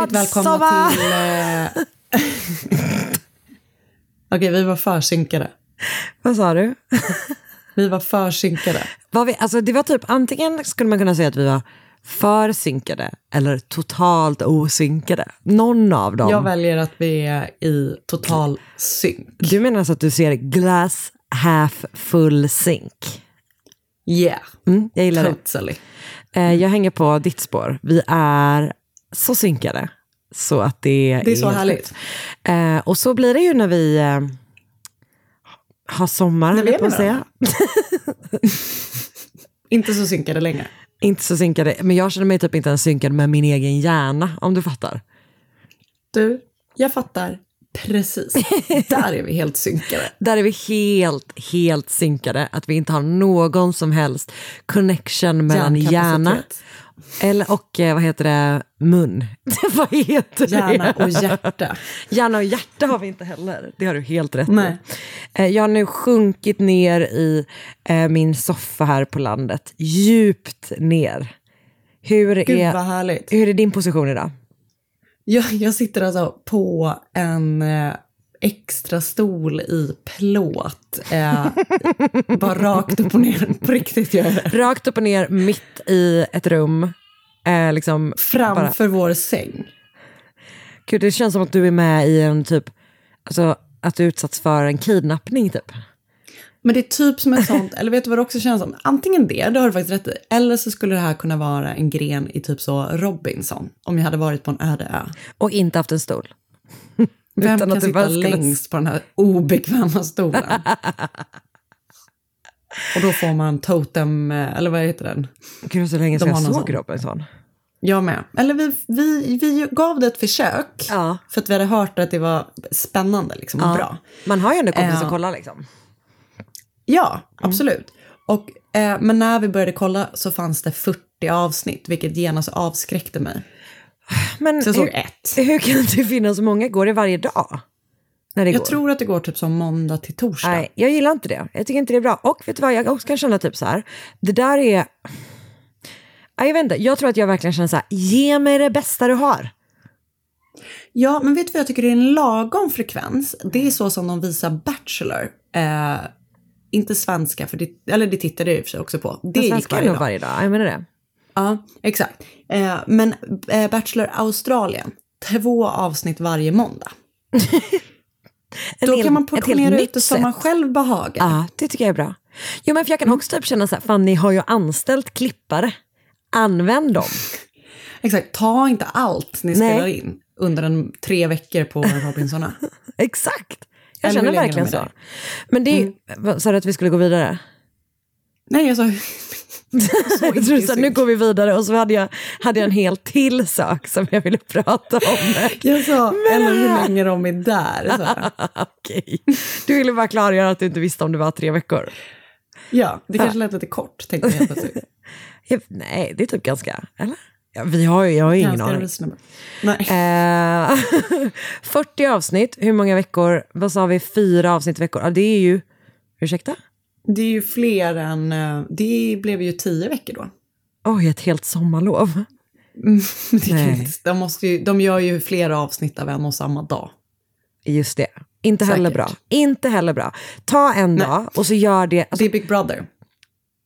Hjärtligt välkomna till... Eh... Okej, vi var försynkade. Vad sa du? Vi var försynkade. Var vi, alltså det var typ, antingen skulle man kunna säga att vi var för synkade eller totalt osynkade. Någon av dem. Jag väljer att vi är i total synk. Du menar alltså att du ser glass half full sink? Yeah, Mm, jag gillar det. totally. Eh, jag hänger på ditt spår. Vi är så synkade. Så att det, Det är så helt härligt. Eh, och så blir det ju när vi eh, har sommar, När vi är på att säga. Inte så synkade längre. Inte så synkade, men jag känner mig typ inte ens synkad med min egen hjärna, om du fattar. Du, jag fattar precis. Där är vi helt synkade. Där är vi helt, helt synkade. Att vi inte har någon som helst connection mellan hjärna. Eller, och eh, vad heter det, mun. vad heter Hjärna det? och hjärta. Hjärna och hjärta har vi inte heller. Det har du helt rätt Nej. i. Eh, Jag har nu sjunkit ner i eh, min soffa här på landet. Djupt ner. Hur Gud är, vad härligt. hur är din position idag? Jag, jag sitter alltså på en extra stol i plåt. Eh, bara rakt upp och ner. På riktigt gör det. Rakt upp och ner, mitt i ett rum. Eh, liksom bara, Framför vår säng. Gud, det känns som att du är med i en typ, alltså att du utsatts för en kidnappning typ. Men det är typ som ett sånt, eller vet du vad det också känns som? Antingen det, det har du faktiskt rätt i. Eller så skulle det här kunna vara en gren i typ så Robinson. Om jag hade varit på en öde ö. Och inte haft en stol. Vem Utan att du sitta bara skulle- längst på den här obekväma stolen? Och då får man totem, eh, eller vad heter den? Gud, det så länge sedan jag såg sån. Robinson. Jag med. Eller vi, vi, vi gav det ett försök. Ja. För att vi hade hört att det var spännande liksom, och Ja. bra. Man har ju ändå kompis Ja. att kolla liksom. Ja, absolut. Och, eh, men när vi började kolla så fanns det 40 avsnitt, vilket genast avskräckte mig. Men såg hur, ett. hur kan det finnas så många? Går det varje dag? När det Jag går? tror att det går typ som måndag till torsdag. Nej, jag gillar inte det. Jag tycker inte det är bra. Och vet du vad, jag också kan känna typ så här. Det där är... Nej, Jag vet inte, jag tror att jag verkligen känner så här. Ge mig det bästa du har. Ja, men vet du vad jag tycker är en lagom frekvens? Det är så som de visar Bachelor. Eh, inte svenska, för det, eller det tittade jag i och för sig också på. Det gick svenska varje dag. varje dag. Jag menar det. Ja, exakt. Eh, men eh, Bachelor Australien, två avsnitt varje måndag. Då hel- kan man portionera ut det som man själv behagar. Ja, det tycker jag är bra. Jo, men för jag Mm. kan också typ känna så här, fan ni har ju anställt klippare. Använd dem. Exakt, ta inte allt ni Nej. spelar in under en tre veckor på Robinsona. Exakt. Jag Eller känner verkligen så. Men det är, Mm. sa du att vi skulle gå vidare? Nej, jag sa jag trodde så nu går vi vidare och så hade jag, hade jag en hel till sak som jag ville prata om. Jag sa, eller hur länge de är där. Okej. Du ville bara klargöra att du inte visste om det var tre veckor. Ja, det kanske lät lite kort, tänkte jag plötsligt. Nej, det är typ ganska, eller? Ja, vi har jag har ju ingen aning. Eh, 40 avsnitt, hur många veckor? Vad sa vi, fyra avsnitt i veckor? Ja, det är ju, ursäkta? Det är ju fler än, eh, det blev ju tio veckor då. Oj, ett helt sommarlov. Inte, de, måste ju, de gör ju flera avsnitt av en och samma dag. Just det. Inte heller Säkert. bra. Inte heller bra. Ta en Nej. dag och så gör det. Alltså, Det är Big Brother.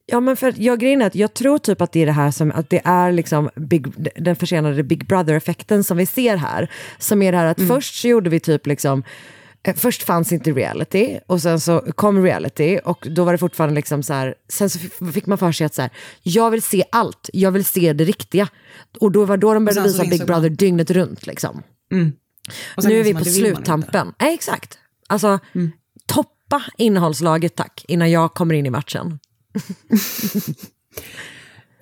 ja, men för jag, grejen är att jag tror typ att det är det här som, att det är liksom big, den försenade Big Brother-effekten som vi ser här. Som är det här att först så gjorde vi typ liksom, först fanns inte reality och sen så kom reality och då var det fortfarande liksom så här, sen så fick man för sig att så här, jag vill se allt, jag vill se det riktiga. Och då var då de började visa Big insåg man- Brother dygnet runt liksom. Sen Nu är vi på sluttampen. Nej, exakt. Alltså, toppa innehållslaget tack, innan jag kommer in i matchen.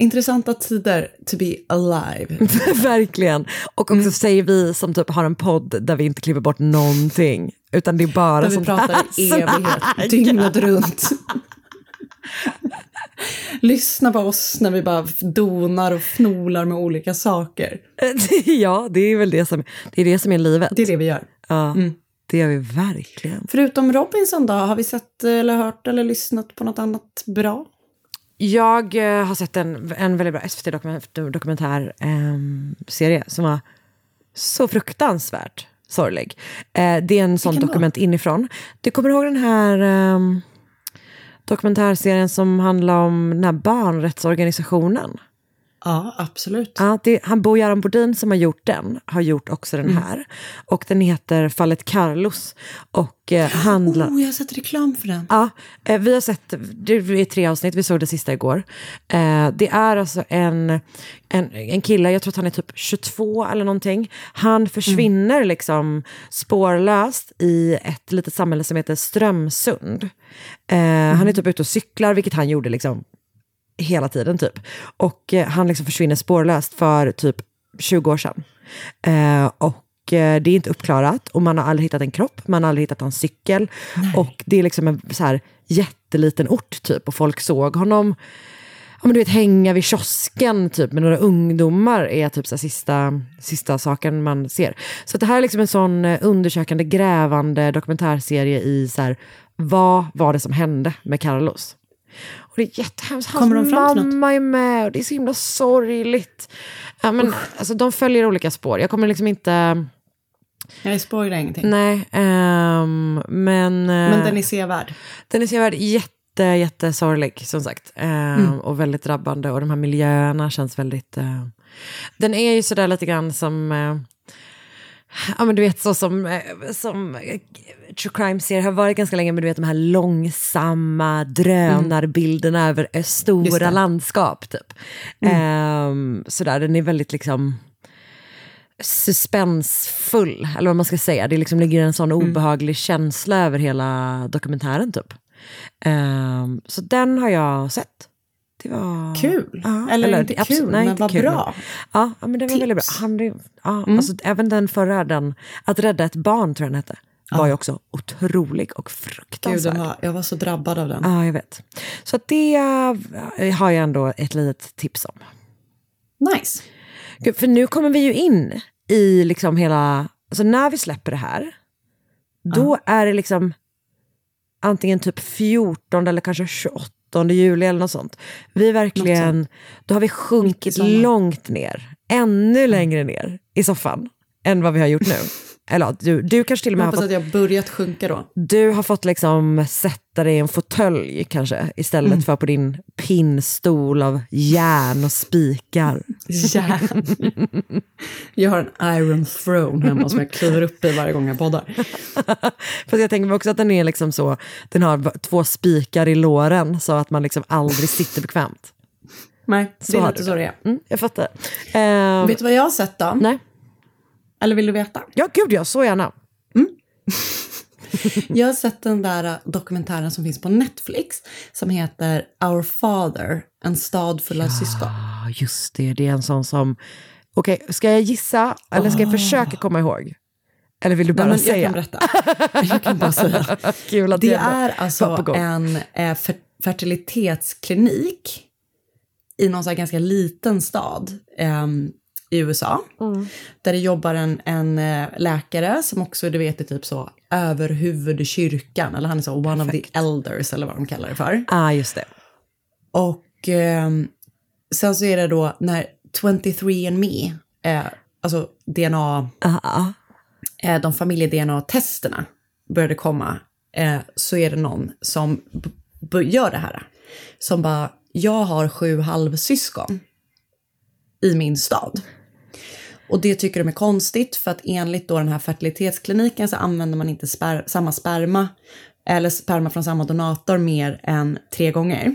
Intressanta tider to be alive. Verkligen. Och också säger vi som typ har en podd där vi inte klipper bort någonting. Utan det är bara Där vi sånt pratar här i evighet, dygnet runt. Lyssna på oss när vi bara donar och fnolar med olika saker. ja, det är väl det som, det är, det som är livet. Det är det vi gör. Ja, det gör vi verkligen. Förutom Robinson då, har vi sett eller hört eller lyssnat på något annat bra? Jag eh, har sett en, en väldigt bra SVT-dokumentärserie som var så fruktansvärt sorglig. Eh, det är en sån dokument inifrån. Du kommer ihåg den här ehm, dokumentärserien som handlar om den här barnrättsorganisationen? Ja, absolut. Ja, det, han Bo Göran Bodin som har gjort den, har gjort också den här. Och den heter Fallet Carlos. Och eh, handlar... Oh, jag har sett reklam för den. Ja, eh, vi har sett, det är tre avsnitt, vi såg det sista igår. Eh, det är alltså en, en, en kille, jag tror att han är typ 22 eller någonting. Han försvinner liksom spårlöst i ett litet samhälle som heter Strömsund. Eh, Han är typ ute och cyklar, vilket han gjorde liksom hela tiden typ. Och eh, han liksom försvinner spårlöst för typ 20 år sedan. Eh, och eh, det är inte uppklarat och man har aldrig hittat en kropp, man har aldrig hittat hans cykel. Och det är liksom en så här jätteliten ort typ och folk såg honom ja, men du vet, hänga vid kiosken typ, med några ungdomar är typ så sista, sista saken man ser. Så det här är liksom en sån eh, undersökande, grävande dokumentärserie i så här, vad var det som hände med Carlos? Och det är jättehemskt. Hans Kommer de fram till något? mamma är med och det är så himla sorgligt. Ja, men, alltså, de följer olika spår. Jag kommer liksom inte... Jag spoilar ingenting. Nej, ehm, men... Men eh, den är sevärd. den är sevärd jätte, jättesorglig som sagt. Eh, Och väldigt drabbande och de här miljöerna känns väldigt... Eh, den är ju sådär lite grann som... Eh, ja men du vet så som, eh, som eh, true crime-serier har varit ganska länge, men du vet de här långsamma drönarbilderna över eh, stora landskap typ. Eh, sådär, den är väldigt liksom suspensfull, eller vad man ska säga. Det liksom ligger en sån obehaglig känsla över hela dokumentären typ. Ehm, så den har jag sett. Det var... Kul. Ja, Eller inte absolut- kul, nej, men inte vad kul, bra. men- Ja, ja, men den var väldigt bra. Han, det- ja, alltså, även den förra, den, Att rädda ett barn tror jag den hette, var ju också otrolig och Gud, fruktansvärd. den var, jag var så drabbad av den. Ja, jag vet. Så det eh, har jag ändå ett litet tips om. Nice. Gud, För nu kommer vi ju in i liksom hela, alltså när vi släpper det här, då är det liksom antingen typ 14 eller kanske 28 juli eller något sånt. Vi verkligen, då har vi sjunkit långt ner, ännu längre ner i soffan än vad vi har gjort nu. Eller du, du kanske till och med har fått att jag börjat sjunka då. du har fått liksom sätta dig i en fåtölj kanske, istället Mm. för på din pinnstol av järn och spikar. Järn. Jag har en iron throne hemma som jag kliver upp i varje gång jag poddar. Fast jag tänker mig också att den är liksom så, den har två spikar i låren så att man liksom aldrig sitter bekvämt. Nej, det är du så det är. Mm, jag fattar. Ehm, Vet du vad jag har sett då? nej. Eller vill du veta? Ja, gud ja, så gärna. Jag har sett den där äh, dokumentären som finns på Netflix som heter Our Father, en stad full av syskon. Ja, just det. Det är en sån som... Okej, ska jag gissa eller ska jag försöka komma ihåg? Eller vill du bara Nej, men jag säga? kan berätta. Jag kan bara säga. Kul att Det är alltså en eh, fer- fertilitetsklinik i någon så här ganska liten stad ehm, i USA. Mm. Där det jobbar en, en eh, läkare som också du vet är typ så överhuvud i kyrkan. Eller han är så one of the elders eller vad de kallar det för. ah, just det. Och ehm, sen så är det då när 23andMe, eh, alltså DNA, Ah, ah. eh, de familje-DNA-testerna började komma, eh, så är det någon som b- b- gör det här. Som bara, jag har sju halvsyskon i min stad. Och det tycker de är konstigt för att enligt då den här fertilitetskliniken så använder man inte sper- samma sperma eller sperma från samma donator mer än tre gånger.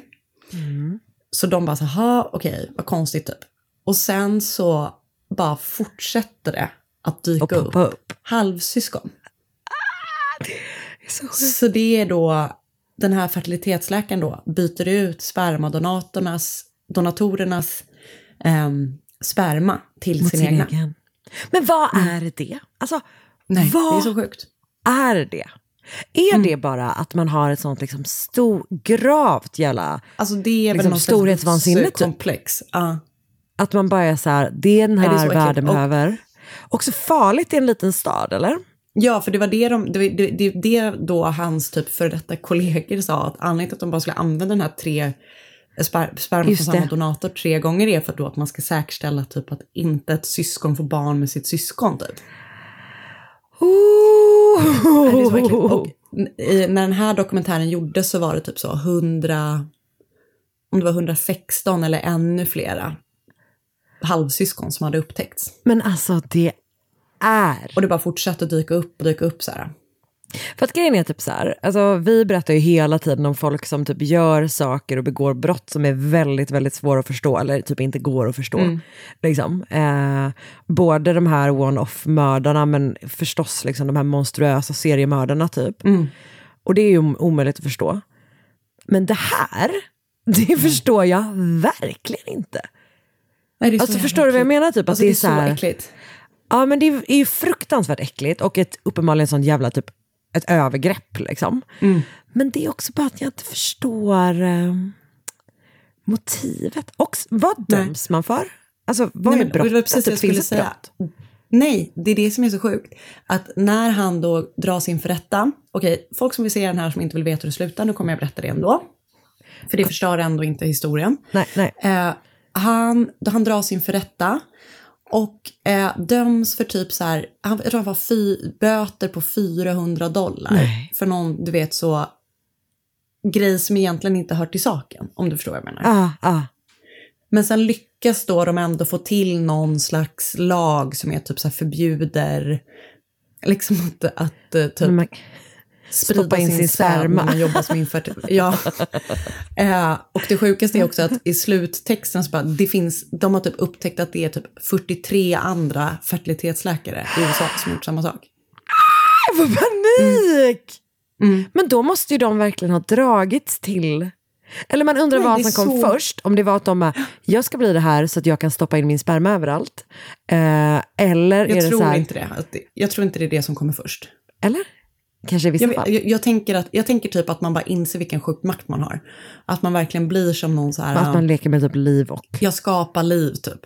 Så de bara så här, okej, vad konstigt typ. Och sen så bara fortsätter det att dyka poppa upp, upp. halvsyskon. Så Så det är då, den här fertilitetsläkaren då byter ut spermadonatorernas, donatorernas ehm, sperma till Mot sin, sin egna. egen. Men vad är det? Alltså, Nej, vad det är så sjukt. är det? Är det bara att man har ett sånt liksom stor, gravt jävla... Alltså det är Liksom storhetsvansinne, typ. komplex. Ja. Att man bara är så här, det är den är här äckligt. världen Och- behöver. Också farligt i en liten stad, eller? Ja, för det var det, de, det, det, det, det då hans typ för detta kollegor sa, att anledningen till att de bara skulle använda den här tre sper, sperma från samma donator tre gånger är för då att man ska säkerställa typ att inte ett syskon får barn med sitt syskon typ. Nej, det är så. Och i, när den här dokumentären gjordes så var det typ så 100, om det var 116 eller ännu flera halvsyskon som hade upptäckts. Men alltså det är... Och det bara fortsatte att dyka upp och dyka upp så här. För att grejen är typ så här, alltså vi berättar ju hela tiden om folk som typ gör saker och begår brott som är väldigt, väldigt svåra att förstå, eller typ inte går att förstå. Liksom. Eh, både de här one-off-mördarna, men förstås liksom de här monstruösa seriemördarna typ. Och det är ju om- omöjligt att förstå. Men det här, det förstår jag verkligen inte. Nej, det Alltså förstår du vad jag menar? Typ, att Alltså, det det är är så så här, äckligt. Ja, men det är ju fruktansvärt äckligt och ett, uppenbarligen sånt jävla typ, ett övergrepp. Liksom. Mm. Men det är också bara att jag inte förstår eh, motivet. Och vad Nej. döms man för? Alltså, vad Nej, är brottet? det precis det finns ett brott? Nej, det är det som är så sjukt. Att när han då dras inför rätta, okej, folk som vill se den här som inte vill veta hur det slutar, nu kommer jag berätta det ändå. För det förstör ändå inte historien. Nej, nej. Eh, han, då han dras inför rätta och eh, döms för typ så här, han, jag tror han var fy, böter på 400 dollar. Nej. För någon, du vet så, grej som egentligen inte hör till saken, om du förstår vad jag menar. Ah, ah. Men sen lyckas då de ändå få till någon slags lag som är typ så förbjuder liksom att, att eh, typ man, sprida stoppa in sin, sperma man jobbar som infertil. Ja. eh, och det sjukaste är också att i sluttexten så bara, det finns, de har typ upptäckt att det är typ 43 andra fertilitetsläkare i USA som gjort samma sak. jag får panik! Mm. Men då måste ju de verkligen ha dragits till... Eller man undrar Nej, vad som är kom så- först. Om det var att de bara, jag ska bli det här så att jag kan stoppa in min sperma överallt. Eh, eller är Jag det så tror här, inte det. Jag tror inte det är det som kommer först. Eller? Kanske i vissa Jag, fall. jag, jag, tänker att, jag tänker typ att man bara inser vilken sjuk makt man har. Att man verkligen blir som någon så här... Att man leker med typ liv och... jag skapar liv typ.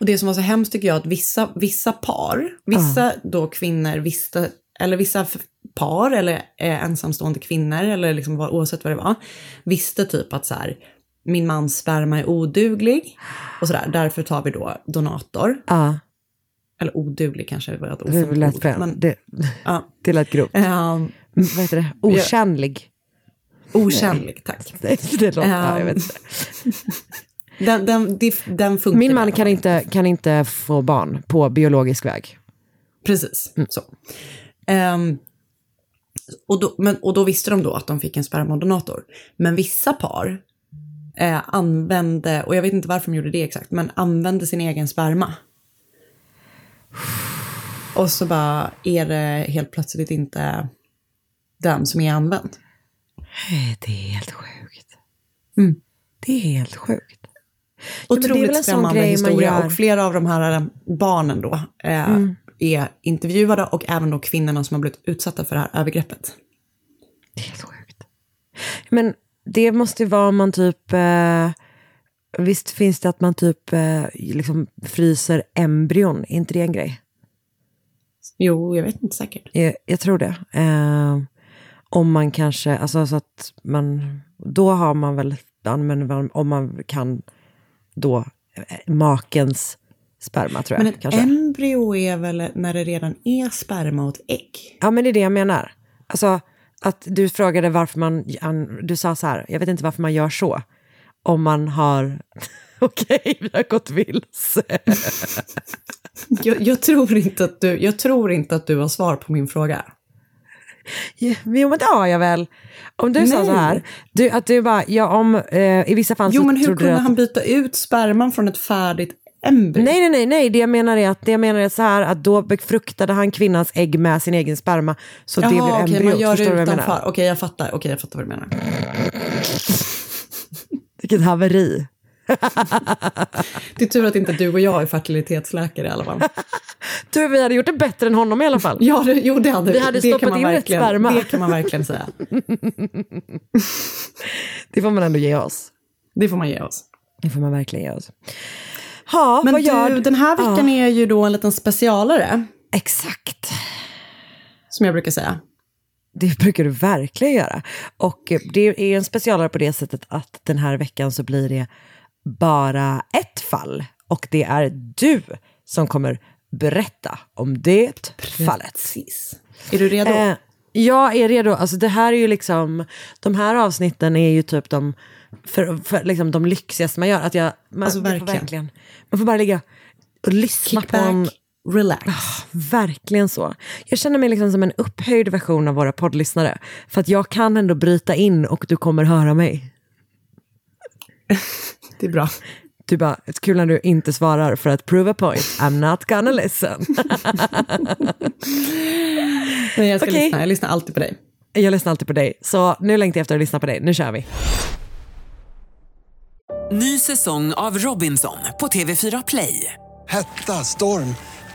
Och det som var så hemskt tycker jag att vissa, vissa par, vissa då kvinnor visste, eller vissa par eller eh, ensamstående kvinnor eller liksom vad, oavsett vad det var, visste typ att så här, min mans sperma är oduglig och sådär, därför tar vi då donator. Ja, Eller oduglig kanske var ett ofint lät, ord, men det, ja. det lät grovt. Ehm, Vad heter det? Otjänlig. Otjänlig, tack. Det, det låter, ja, jag vet Ehm, inte. Den, den, det, den funkar. Min man kan inte, kan inte få barn på biologisk väg. Precis, så. Ehm, och, då, men, och då visste de då att de fick en spermadonator. Men vissa par eh, använde, och jag vet inte varför de gjorde det exakt, men använde sin egen sperma. Och så bara är det helt plötsligt inte den som är använd. Nej, Det är helt sjukt. Mm. Det är helt sjukt. Ja, Otroligt sån skrämmande historia. Och flera av de här eh, barnen då eh, Mm. är intervjuade och även då kvinnorna som har blivit utsatta för det här övergreppet. Det är helt sjukt. Men det måste ju vara om man typ... Eh, visst finns det att man typ eh, liksom fryser embryon? Är inte det en grej? Jo, jag vet inte säkert. Jag, jag tror det. Eh, om man kanske, alltså så att man, då har man väl, om man kan då, eh, makens sperma tror jag. Men ett kanske. embryo är väl när det redan är sperma och ett ägg? Ja, men det är det jag menar. Alltså, att du frågade varför man, an- du sa så här, jag vet inte varför man gör så. Om man har, okej, vi har gått vilse. Jag, jag, tror inte att du, jag tror inte att du har svar på min fråga. Ja, Jo, men det har jag väl. Om du sa Nej. så här, du, att du bara, ja om, eh, i vissa fall Jo, så men hur trodde kunde att... han byta ut sperman från ett färdigt embryo? Nej, nej, nej, nej, det jag menar är att, det jag menar är så här, att då befruktade han kvinnans ägg med sin egen sperma, så det Jaha, okej, embryot. man gör det utanför. Okej, jag fattar. Okej, jag fattar vad du menar. Vilket haveri. Det är tur att inte du och jag är fertilitetsläkare i alla fall. Du, vi hade gjort det bättre än honom i alla fall. Ja, det, jo, det hade Vi hade det stoppat in rätt sperma. Det kan man verkligen säga. Det får man ändå ge oss. Det får man ge oss. Det får man verkligen ge oss. Ja, Men vad gör du, den här veckan Ja. är ju då en liten specialare, Exakt. som jag brukar säga. Det brukar du verkligen göra. Och eh, det är en specialare på det sättet att den här veckan så blir det bara ett fall. Och det är du som kommer berätta om det fallet. Precis. Är du redo? Eh, jag är redo. Alltså det här är ju liksom, de här avsnitten är ju typ de, för, för liksom de lyxigaste man gör. Att jag, man, Alltså, verkligen. verkligen. Man får bara ligga och lyssna Kick på en... relax. Verkligen så. Jag känner mig liksom som en upphöjd version av våra poddlyssnare. För att jag kan ändå bryta in och du kommer höra mig. Det är bra. Du bara, det är kul när du inte svarar för att prove a point. I'm not gonna listen. Men jag ska Okej. lyssna. Jag lyssnar alltid på dig. jag lyssnar alltid på dig. Så nu längtar jag efter att lyssna på dig. Nu kör vi. Ny säsong av Robinson på TV4 Play. Hetta, storm,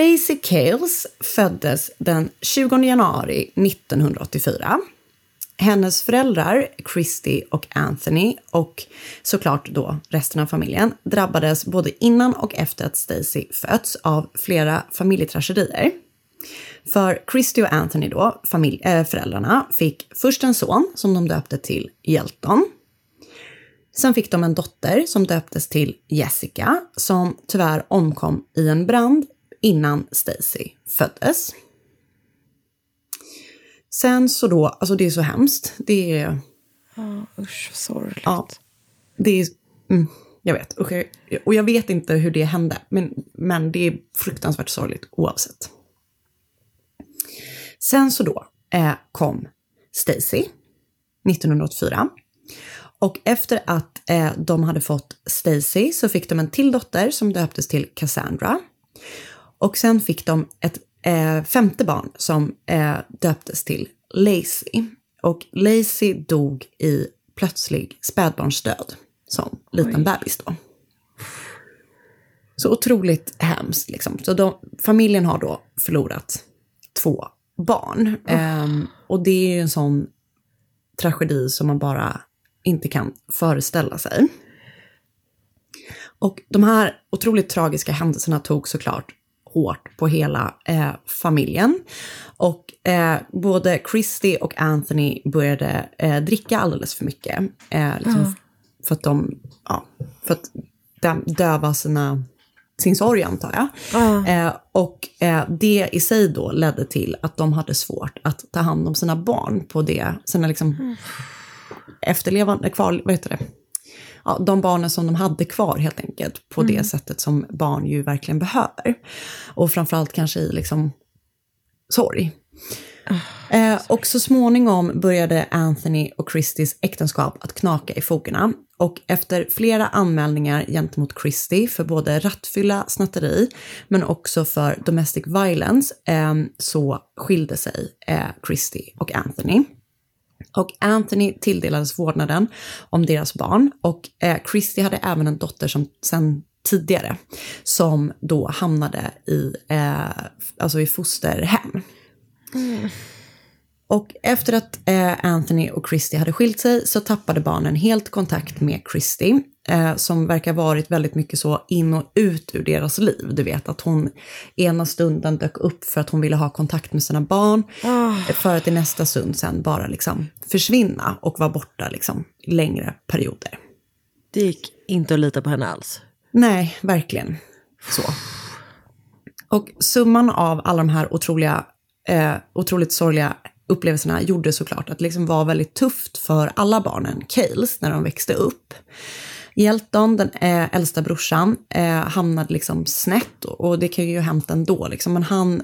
Stacey Cales föddes den 20 januari 1984. Hennes föräldrar, Christy och Anthony, och såklart då resten av familjen, drabbades både innan och efter att Stacey fötts av flera familjetragedier. För Christy och Anthony då, familj, äh, föräldrarna, fick först en son som de döpte till Hjelton. Sen fick de en dotter som döptes till Jessica, som tyvärr omkom i en brand innan Stacy föddes. Sen så då, alltså det är så hemskt. Det är, Usch, vad sorgligt. ja, det är, mm, jag vet. Och jag, och jag vet inte hur det hände, men, men det är fruktansvärt sorgligt oavsett. Sen så då eh, kom Stacy 1984. Och efter att eh, de hade fått Stacy så fick de en till dotter som döptes till Cassandra. Och sen fick de ett eh, femte barn som eh, döptes till Lacey. Och Lacey dog i plötslig spädbarnsdöd som liten bebis då. Så otroligt hemskt liksom. Så de, familjen har då förlorat två barn. Ehm, och det är ju en sån tragedi som man bara inte kan föreställa sig. Och de här otroligt tragiska händelserna tog såklart hårt på hela eh, familjen. Och eh, både Christy och Anthony började eh, dricka alldeles för mycket. Eh, liksom Ja. För att de, ja, för att dö- döva sina, sin sorg antar jag. Ja. Eh, och eh, det i sig då ledde till att de hade svårt att ta hand om sina barn på det, sina liksom efterlevande, kvar, vad heter det? Ja, de barnen som de hade kvar helt enkelt, på det Mm. sättet som barn ju verkligen behöver. Och framförallt kanske i liksom sorg. Eh, och så småningom började Anthony och Christys äktenskap att knaka i fogarna. Och efter flera anmälningar gentemot Christy för både rattfylla, snatteri, men också för domestic violence, eh, så skilde sig eh, Christy och Anthony. Och Anthony tilldelades vårdnaden om deras barn och eh, Christy hade även en dotter som sen tidigare som då hamnade i, eh, alltså i fosterhem. Mm. Och efter att eh, Anthony och Christy hade skilt sig så tappade barnen helt kontakt med Christy, eh, som verkar varit väldigt mycket så in och ut ur deras liv. Du vet att hon ena stunden dök upp för att hon ville ha kontakt med sina barn, eh, för att i nästa stund sen bara liksom försvinna och vara borta liksom längre perioder. Det gick inte att lita på henne alls. Nej, verkligen så. Och summan av alla de här otroliga, eh, otroligt sorgliga upplevelserna gjorde såklart att det liksom var väldigt tufft för alla barnen, Cales, när de växte upp. Elton, den eh, äldsta brorsan, eh, hamnade liksom snett och, det kan ju ha hänt ändå, liksom, men han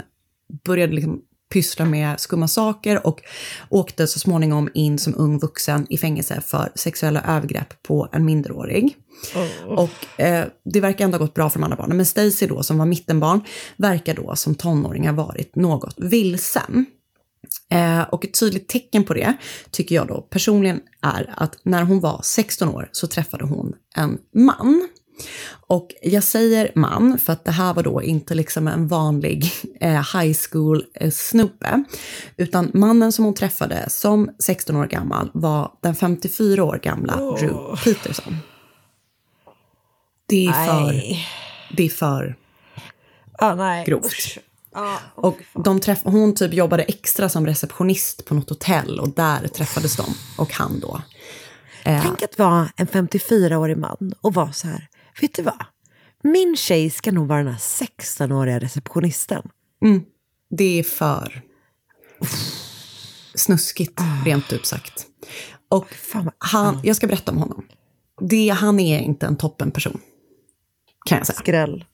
började liksom pyssla med skumma saker och åkte så småningom in som ung vuxen i fängelse för sexuella övergrepp på en minderårig. Och eh, det verkar ändå ha gått bra för de andra barnen. Men Stacy då, som var mittenbarn, verkar då som tonåring ha varit något vilsen. Eh, och ett tydligt tecken på det tycker jag då personligen är att när hon var 16 år så träffade hon en man. Och jag säger man för att det här var då inte liksom en vanlig eh, high school eh. Utan mannen som hon träffade som 16 år gammal var den 54 år gamla Drew Peterson. Det är för, Nej. det är för Ah, nej. grovt. Ah, Och de träff hon typ jobbade extra som receptionist på något hotell och där träffades de och han då. Eh, Tänk att vara en 54-årig man och vara så här, vet du vad? Min tjej ska nog vara den här 16-åriga receptionisten. mm, det är för snuskigt, rent ut sagt. Och han, jag ska berätta om honom. Det, han är inte en toppenperson, kan jag säga. Skräll.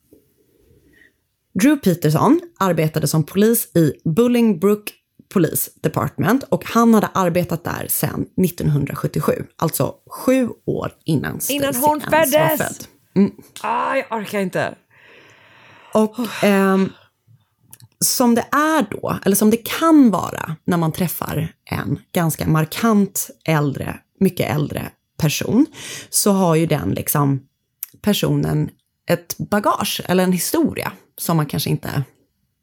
Drew Peterson arbetade som polis i Bullingbrook Police Department och han hade arbetat där sedan 1977, alltså sju år innan Innan hon föddes! född. Mm. Ah, jag orkar inte. Och ehm, som det är då, eller som det kan vara när man träffar en ganska markant äldre, mycket äldre person, så har ju den liksom personen ett bagage eller en historia som man kanske inte,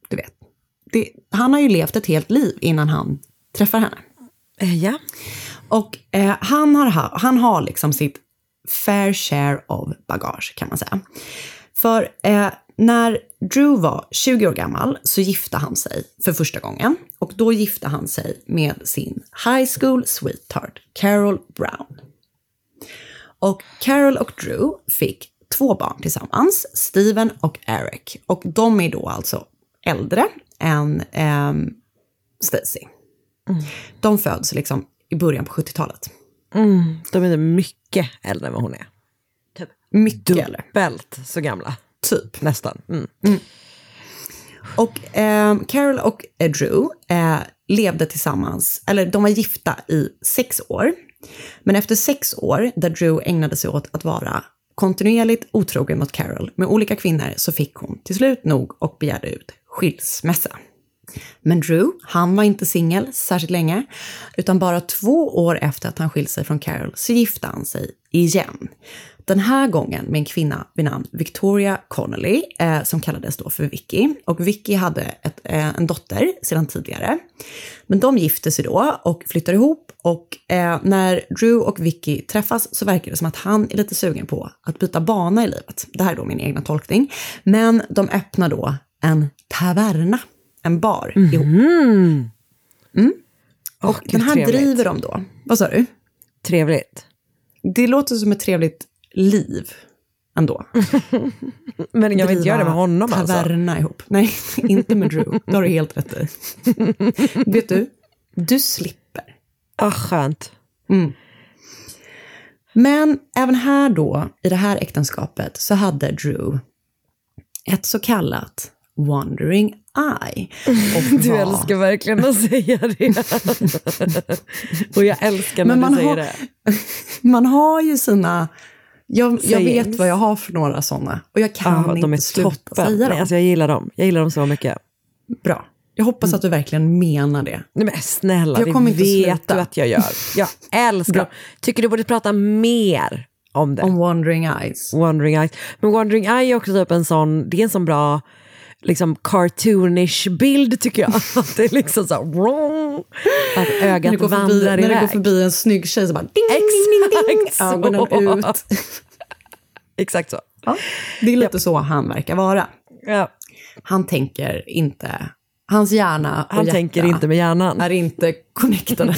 du vet. Det, han har ju levt ett helt liv innan han träffar henne. ja. Och eh, han, har, ha- han har liksom sitt fair share of bagage kan man säga. För eh, när Drew var 20 år gammal så gifte han sig för första gången. Och då gifte han sig med sin high school sweetheart, Carol Brown. Och Carol och Drew fick två barn tillsammans, Steven och Eric. Och de är då alltså äldre än ehm, Stacy. De föds liksom i början på 70-talet. Mm, de är mycket äldre än vad hon är. Typ Mycket dubbelt så gamla. Typ. Nästan. Mm. Och eh, Carol och eh, Drew eh, levde tillsammans, eller de var gifta i sex år. Men efter sex år, där Drew ägnade sig åt att vara kontinuerligt otrogen mot Carol med olika kvinnor, så fick hon till slut nog och begärde ut skilsmässa. Men Drew, han var inte singel särskilt länge, utan bara två år efter att han skilt sig från Carol så gifte han sig igen den här gången med en kvinna vid namn Victoria Connolly, eh, som kallades då för Vicky. Och Vicky hade ett, eh, en dotter sedan tidigare. Men de gifte sig då och flyttar ihop och eh, när Drew och Vicky träffas så verkar det som att han är lite sugen på att byta bana i livet. Det här är då min egna tolkning. Men de öppnar då en taverna, en bar ihop. Mm. Och gud, den här trevligt. driver de då. Vad sa du? Trevligt. Det låter som ett trevligt liv ändå. Men jag vill inte göra det med honom alltså. taverna ihop. Nej, inte med Drew. Det har du helt rätt i. Vet du? Du slipper. Ah, skönt. Men även här då, i det här äktenskapet, så hade Drew ett så kallat wandering eye. Och Du var- älskar verkligen att säga det. och jag älskar när du säger har- det. Man har ju sina... Jag, jag vet vad jag har för några sådana. Och jag kan Ja, inte sluta toppen. säga dem. Nej, alltså jag gillar dem. Jag gillar dem så mycket. Bra. Jag hoppas att du verkligen menar det. Nej men snälla, Jag det kommer inte vet sluta. du att jag gör. Jag älskar Bra. dem. Tycker du borde prata mer om det. Om wandering eyes. Wandering Eye. Men Wandering Eye är också typ en sån, det är en sån bra liksom cartoonish bild tycker jag. Att det är liksom så wrong, att När ögat det, går förbi, vandrar när det iväg. går förbi en snygg tjej så bara ding, ding, ding, ding, Exakt ögonen så. ut. Exakt så. Ja, det är lite så han verkar vara. Ja. Han tänker inte, hans hjärna och Han hjärta tänker inte med hjärnan. är inte connectade.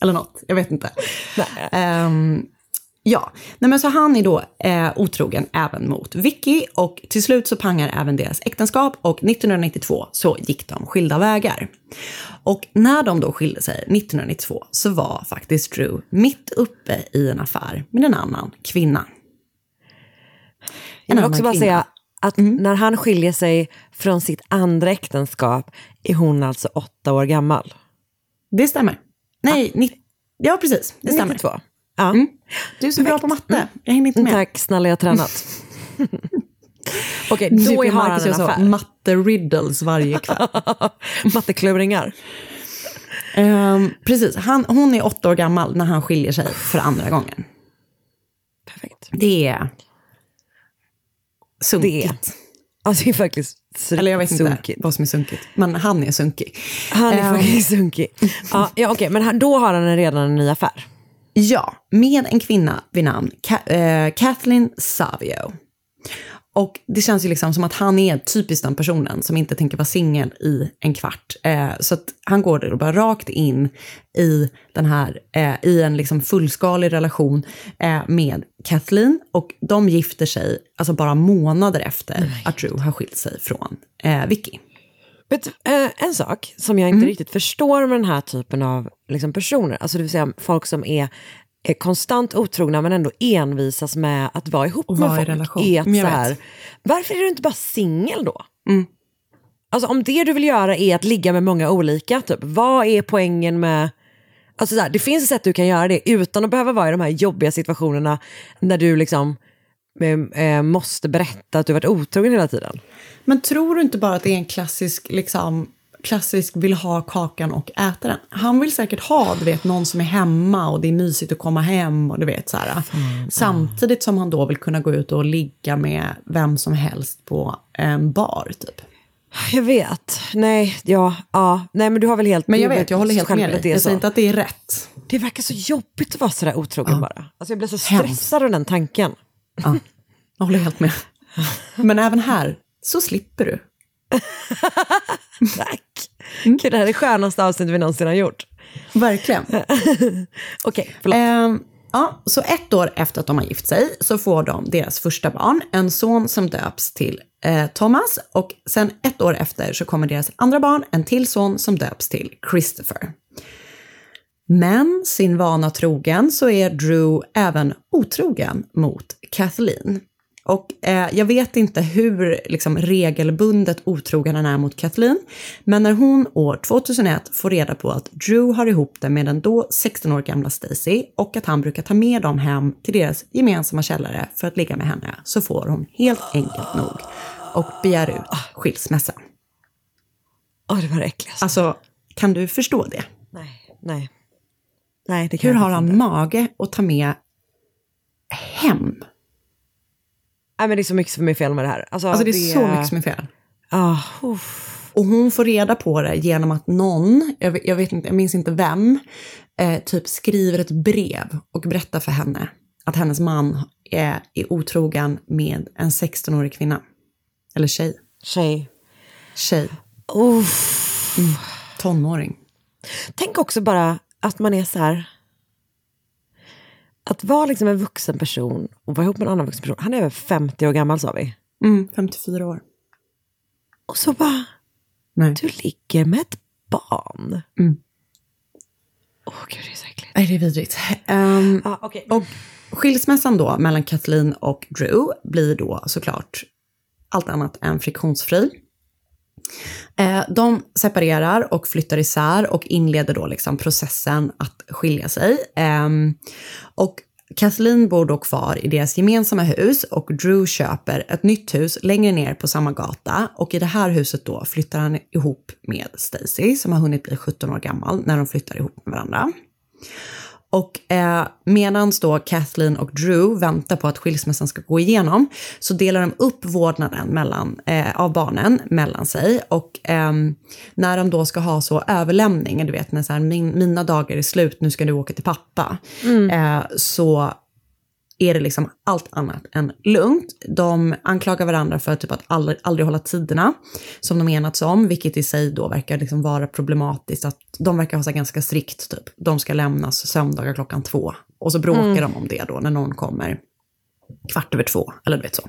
Eller något, jag vet inte. Ehm, ja, Nej, men så han är då eh, otrogen även mot Vicky och till slut så pangar även deras äktenskap och 1992 så gick de skilda vägar. Och när de då skilde sig 1992 så var faktiskt Drew mitt uppe i en affär med en annan kvinna. Jag vill också bara kvinna. säga att när han skiljer sig från sitt andra äktenskap är hon alltså åtta år gammal. Det stämmer. Nej, ni- ja precis, det stämmer. 92. Ja. Du är så bra på matte, jag hänger inte med. Tack, snälla jag har tränat. Okej, Du då han Marcus en affär. matte-riddles varje kväll. Mattekluringar. Ehm, precis, han, hon är åtta år gammal när han skiljer sig för andra gången. Perfekt. Det är sunkigt. Alltså det är faktiskt Eller jag vet inte sunkigt. vad som är sunkigt, men han är sunkig. Han är Ehm, faktiskt sunkig. Ja, ja okej, men han- då har han redan en ny affär. Ja, med en kvinna vid namn Ka- eh, Kathleen Savio. Och det känns ju liksom som att han är typiskt den personen som inte tänker vara singel i en kvart. Eh, så att han går då bara rakt in i den här, eh, i en liksom fullskalig relation eh, med Kathleen. Och de gifter sig alltså bara månader efter att Drew har skilt sig från eh, Vicky. Du, eh, en sak som jag inte riktigt förstår med den här typen av liksom, personer, alltså det vill säga folk som är, är konstant otrogna men ändå envisas med att vara ihop Och med vara i folk. relation. Är att Men jag så här, varför är du inte bara singel då? Mm. Alltså om det du vill göra är att ligga med många olika, typ, vad är poängen med... Alltså så här, det finns ett sätt du kan göra det utan att behöva vara i de här jobbiga situationerna när du liksom eh, måste berätta att du varit otrogen hela tiden. Men tror du inte bara att det är en klassisk, liksom, klassisk vill ha kakan och äta den? Han vill säkert ha, du vet, någon som är hemma och det är mysigt att komma hem och du vet så här. Samtidigt som han då vill kunna gå ut och ligga med vem som helst på en bar, typ. Jag vet. Nej, ja, ja. Nej, men du har väl helt... Men jag vet, jag håller helt med dig. Jag säger inte att det är rätt. Det verkar så jobbigt att vara sådär otrogen bara. Alltså jag blir så Hemskt. stressad av den tanken. Ja, jag håller helt med. Men även här så slipper du. Tack. Gud, det här är det skönaste avsnittet vi någonsin har gjort. Verkligen. Okej, förlåt. Ehm, ja, så ett år efter att de har gift sig så får de deras första barn, en son som döps till eh, Thomas och sen ett år efter så kommer deras andra barn, en till son som döps till Christopher. Men sin vana trogen så är Drew även otrogen mot Kathleen. Och eh, jag vet inte hur liksom, regelbundet otrogen han är mot Kathleen, men när hon år 2001 får reda på att Drew har ihop det med den då 16 år gamla Stacy och att han brukar ta med dem hem till deras gemensamma källare för att ligga med henne, så får hon helt enkelt nog och begär ut skilsmässa. Åh, det var det äckligaste. Alltså, kan du förstå det? Nej, nej. Nej, det kan Hur har han inte. mage att ta med hem. Nej, men det är så mycket som är fel med det här. Alltså, Alltså det är så mycket som är fel. Uff. Och hon får reda på det genom att någon, jag vet, jag, vet inte, jag minns inte vem, eh, typ skriver ett brev och berättar för henne att hennes man är, är otrogen med en 16-årig kvinna. Eller tjej. Tjej. Tjej. Uff. Mm. Tonåring. Tänk också bara att man är så här... Att vara liksom en vuxen person och vara ihop med en annan vuxen person. Han är över 50 år gammal sa vi. Mm, 54 år. Och så bara... Nej. Du ligger med ett barn. Mm. Åh gud, det är så äckligt. Nej, det är vidrigt. Ehm, Ah, okay. Och skilsmässan då mellan Kathleen och Drew blir då såklart allt annat än friktionsfri. Eh, de separerar och flyttar isär och inleder då liksom processen att skilja sig. Ehm, och Kathleen bor då kvar i deras gemensamma hus och Drew köper ett nytt hus längre ner på samma gata och i det här huset då flyttar han ihop med Stacy som har hunnit bli 17 år gammal när de flyttar ihop med varandra. Och eh, medan då Kathleen och Drew väntar på att skilsmässan ska gå igenom så delar de upp vårdnaden mellan, eh, av barnen mellan sig. Och ehm, när de då ska ha så överlämning, du vet när så här, min, mina dagar är slut, nu ska du åka till pappa. Eh, så är det liksom allt annat än lugnt. De anklagar varandra för typ att aldrig, aldrig hålla tiderna som de enats om, vilket i sig då verkar liksom vara problematiskt. Att de verkar ha så här ganska strikt, typ. De ska lämnas söndagar klockan två. Och så bråkar de om det då när någon kommer kvart över två, eller du vet så.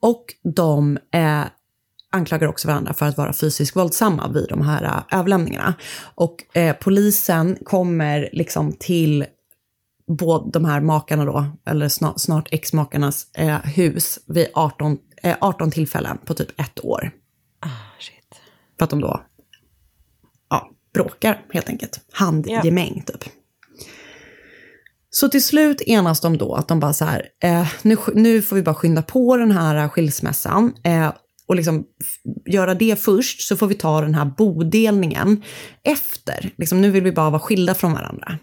Och de eh, anklagar också varandra för att vara fysiskt våldsamma vid de här eh, överlämningarna. Och eh, polisen kommer liksom till båda de här makarna då, eller snart, snart ex-makarnas eh, hus vid 18, eh, 18 tillfällen på typ ett år. Ah, shit. För att de då ja, bråkar helt enkelt. Handgemäng typ. Så till slut enas de då att de bara så här, eh, nu, nu får vi bara skynda på den här skilsmässan. Eh, och liksom göra det först så får vi ta den här bodelningen efter. Liksom, nu vill vi bara vara skilda från varandra.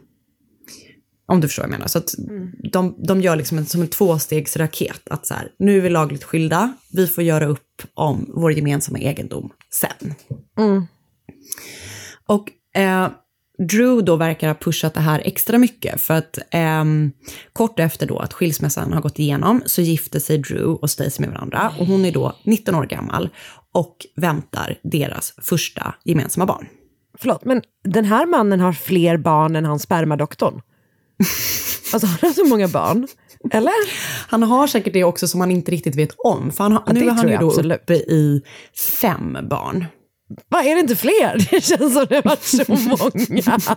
Om du förstår vad jag menar. Så att de, de gör liksom en, som en tvåstegsraket. Att så här, nu är vi lagligt skilda, vi får göra upp om vår gemensamma egendom sen. Och eh, Drew då verkar ha pushat det här extra mycket för att ehm, kort efter då att skilsmässan har gått igenom så gifter sig Drew och Stacy med varandra och hon är då 19 år gammal och väntar deras första gemensamma barn. Förlåt, men den här mannen har fler barn än han spermadoktorn. Alltså han har så många barn. Eller? Han har säkert det också som man inte riktigt vet om, för han har, Ja, nu är han ju då absolut. uppe i fem barn. Vad är det inte fler? Det känns som det har varit så många.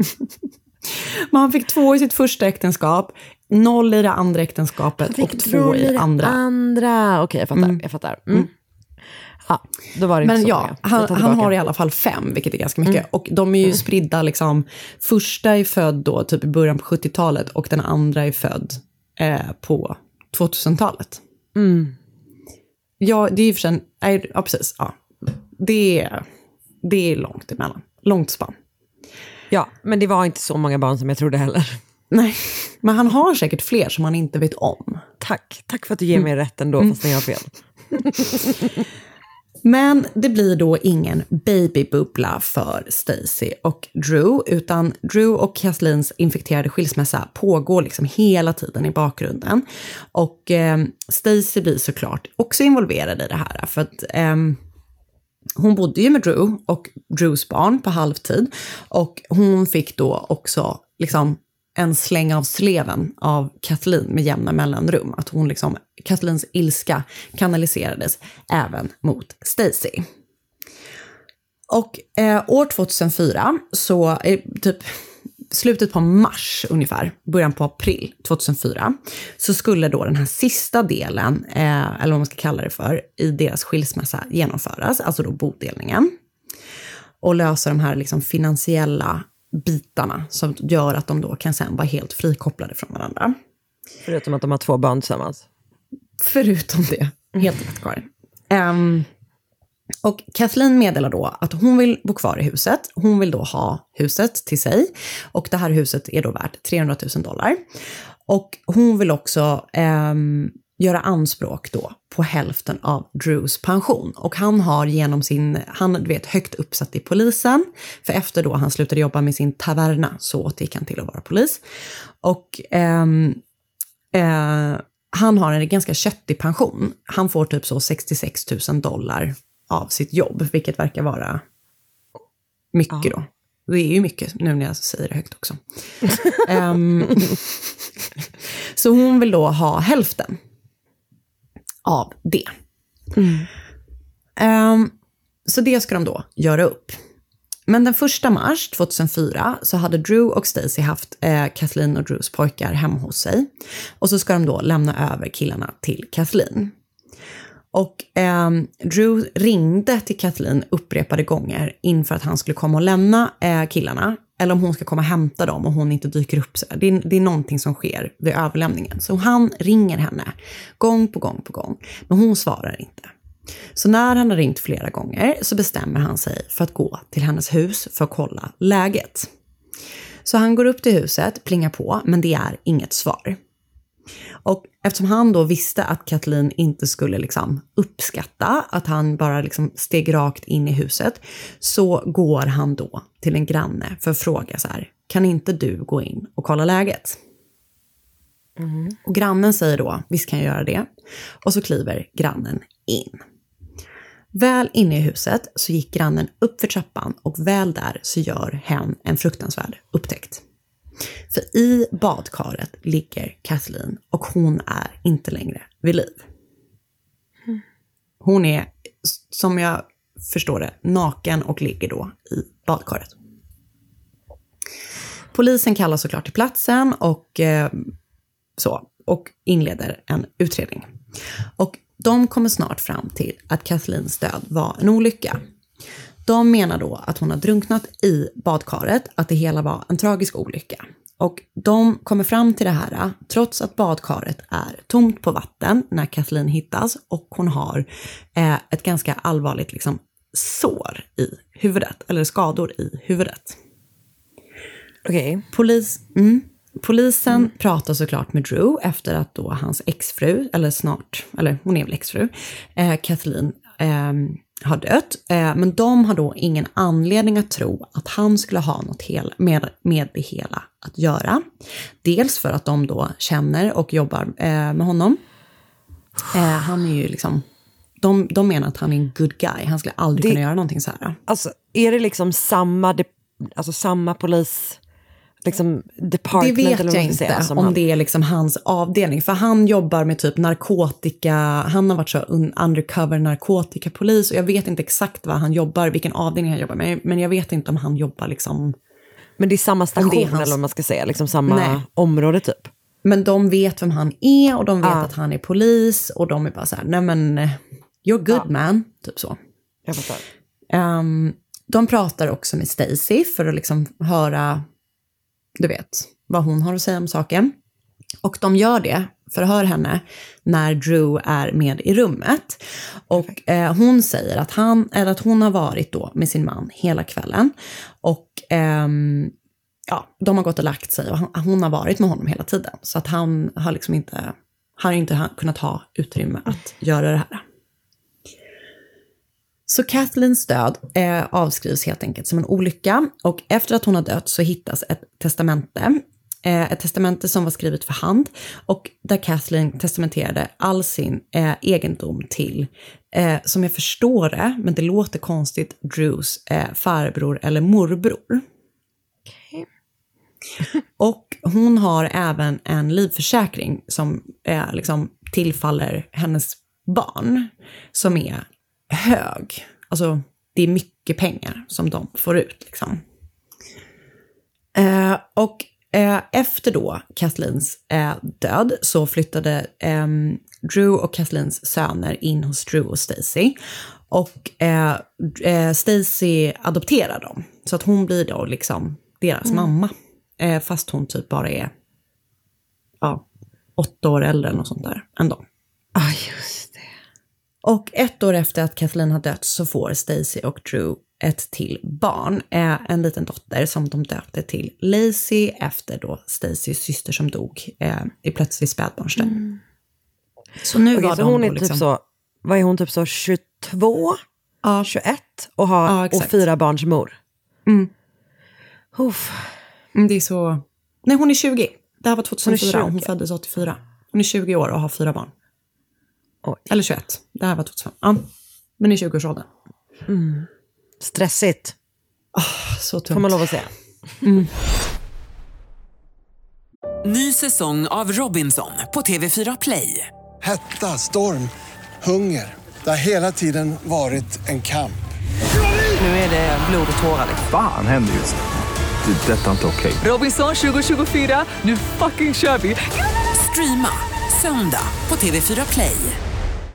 Men han fick två i sitt första äktenskap, noll i det andra äktenskapet och två i det andra. andra. Okej, jag fattar. Jag fattar. Mm. Ja, då var det inte Men så ja, många. Han, han har i alla fall fem, vilket är ganska mycket. Och de är ju spridda liksom, första är född då typ i början på 70-talet och den andra är född eh, på 2000-talet. Ja, det är ju för sig, nej, ja precis, ja. Det är, det är långt emellan, långt spann. Ja, men det var inte så många barn som jag trodde heller. Nej, men han har säkert fler som han inte vet om. Tack, tack för att du ger mig rätt ändå, fast jag har fel. Men det blir då ingen babybubbla för Stacy och Drew, utan Drew och Kathleens infekterade skilsmässa pågår liksom hela tiden i bakgrunden. Och eh, Stacy blir såklart också involverad i det här, för att eh, hon bodde ju med Drew och Drews barn på halvtid. Och hon fick då också liksom en släng av sleven av Kathleen med jämna mellanrum. Att hon liksom, Kathleens ilska kanaliserades även mot Stacy. Och eh, år 2004, så eh, typ slutet på mars ungefär, början på april 2004, så skulle då den här sista delen, eh, eller vad man ska kalla det för, i deras skilsmässa genomföras, alltså då bodelningen. Och lösa de här liksom finansiella bitarna som gör att de då kan sen vara helt frikopplade från varandra. Förutom att de har två barn tillsammans. Förutom det, helt rätt Karin. Ehm, och Kathleen meddelar då att hon vill bo kvar i huset. Hon vill då ha huset till sig. Och det här huset är då värt 300 000 dollar. Och hon vill också ehm, göra anspråk då på hälften av Drews pension. Och han har genom sin, han du vet högt uppsatt i polisen, för efter då han slutade jobba med sin taverna så återgick han till att vara polis. Och ehm, eh, han har en ganska köttig pension. Han får typ så 66 000 dollar av sitt jobb, vilket verkar vara mycket då. Det är ju mycket nu när jag säger det högt också. Ehm, så hon vill då ha hälften av det. Ehm, så det ska de då göra upp. Men den första mars 2004 så hade Drew och Stacy haft eh, Kathleen och Drews pojkar hemma hos sig. Och så ska de då lämna över killarna till Kathleen. Och ehm, Drew ringde till Kathleen upprepade gånger inför att han skulle komma och lämna eh, killarna. Eller om hon ska komma och hämta dem och hon inte dyker upp. Så det, är, det är någonting som sker vid överlämningen. Så han ringer henne gång på gång på gång. Men hon svarar inte. Så när han har ringt flera gånger så bestämmer han sig för att gå till hennes hus för att kolla läget. Så han går upp till huset, plingar på, men det är inget svar. Och eftersom han då visste att Kathleen inte skulle liksom uppskatta att han bara liksom steg rakt in i huset, så går han då till en granne för att fråga så här, kan inte du gå in och kolla läget? Och grannen säger då, visst kan jag göra det. Och så kliver grannen in. Väl inne i huset så gick grannen upp för trappan och väl där så gör hen en fruktansvärd upptäckt. För i badkaret ligger Kathleen och hon är inte längre vid liv. Hon är, som jag förstår det, naken och ligger då i badkaret. Polisen kallas såklart till platsen och eh, så, och inleder en utredning. Och de kommer snart fram till att Kathleens död var en olycka. De menar då att hon har drunknat i badkaret, att det hela var en tragisk olycka. Och de kommer fram till det här trots att badkaret är tomt på vatten när Kathleen hittas och hon har eh, ett ganska allvarligt liksom, sår i huvudet, eller skador i huvudet. Okej. Polis, mm, polisen pratar såklart med Drew efter att då hans exfru, eller snart, eller hon är väl exfru, eh, Kathleen, eh, har dött. Eh, men de har då ingen anledning att tro att han skulle ha något hel, med, med det hela att göra. Dels för att de då känner och jobbar eh, med honom. Eh, han är ju liksom, de, de menar att han är en good guy, han skulle aldrig Det- kunna göra någonting så här. Alltså, är det liksom samma, alltså samma polis, liksom Det department vet eller jag inte säga, om han- det är liksom hans avdelning. För han jobbar med typ narkotika, han har varit så un- undercover narkotikapolis och jag vet inte exakt vad han jobbar, vilken avdelning han jobbar med. Men jag vet inte om han jobbar liksom... Men det är samma station det är hans- eller vad man ska säga, liksom samma Nej. område typ. Men de vet vem han är och de vet Ja. att han är polis och de är bara så här, nej men you're good man, typ så. Jag fattar. Ehm, de pratar också med Stacy för att liksom höra, du vet, vad hon har att säga om saken. Och de gör det, förhör henne, när Drew är med i rummet. Och eh, hon säger att, han, eller att hon har varit då med sin man hela kvällen. Och ehm, ja, de har gått och lagt sig och han, hon har varit med honom hela tiden. Så att han har liksom inte, har inte kunnat ha utrymme att göra det här. Så Kathleens död eh, avskrivs helt enkelt som en olycka och efter att hon har dött så hittas ett testamente. Eh, ett testamente som var skrivet för hand och där Kathleen testamenterade all sin eh, egendom till, eh, som jag förstår det, men det låter konstigt, Drews eh, farbror eller morbror. Och hon har även en livförsäkring som eh, liksom tillfaller hennes barn, som är hög. Alltså, det är mycket pengar som de får ut. Liksom. Eh, och eh, efter då Kathleens eh, död så flyttade eh, Drew och Kathleens söner in hos Drew och Stacy. Och eh, eh, Stacy adopterar dem. Så att hon blir då liksom deras mamma. Eh, fast hon typ bara är ja, åtta år äldre eller något sånt där än dem. Ah, just. Och ett år efter att Kathleen har dött så får Stacy och Drew ett till barn, eh, en liten dotter som de döpte till Lacey efter då Stacys syster som dog eh, i plötslig spädbarnsdöd. Så nu Okej, var så de hon är typ liksom- så, vad är hon, typ så 22? Ja. 21? Och, har, Ja, och fyra barns mor? Mm. Uff. Mm, Det är så... Nej, hon är 20. Det här var 2004, hon, 20. föddes 84. Hon är 20 år och har fyra barn. Oj. Eller 21. Det här var 2005. Ja, men i 20-årsåldern. Stressigt, Så tungt. får man lov att säga. Ny säsong av Robinson på TV4 Play. Hetta, storm, hunger. Det har hela tiden varit en kamp. Nu är det blod och tårar. Fan händer just nu. Det. är Detta är inte okej. Robinson 2024, nu fucking kör vi! Streama söndag på TV4 Play.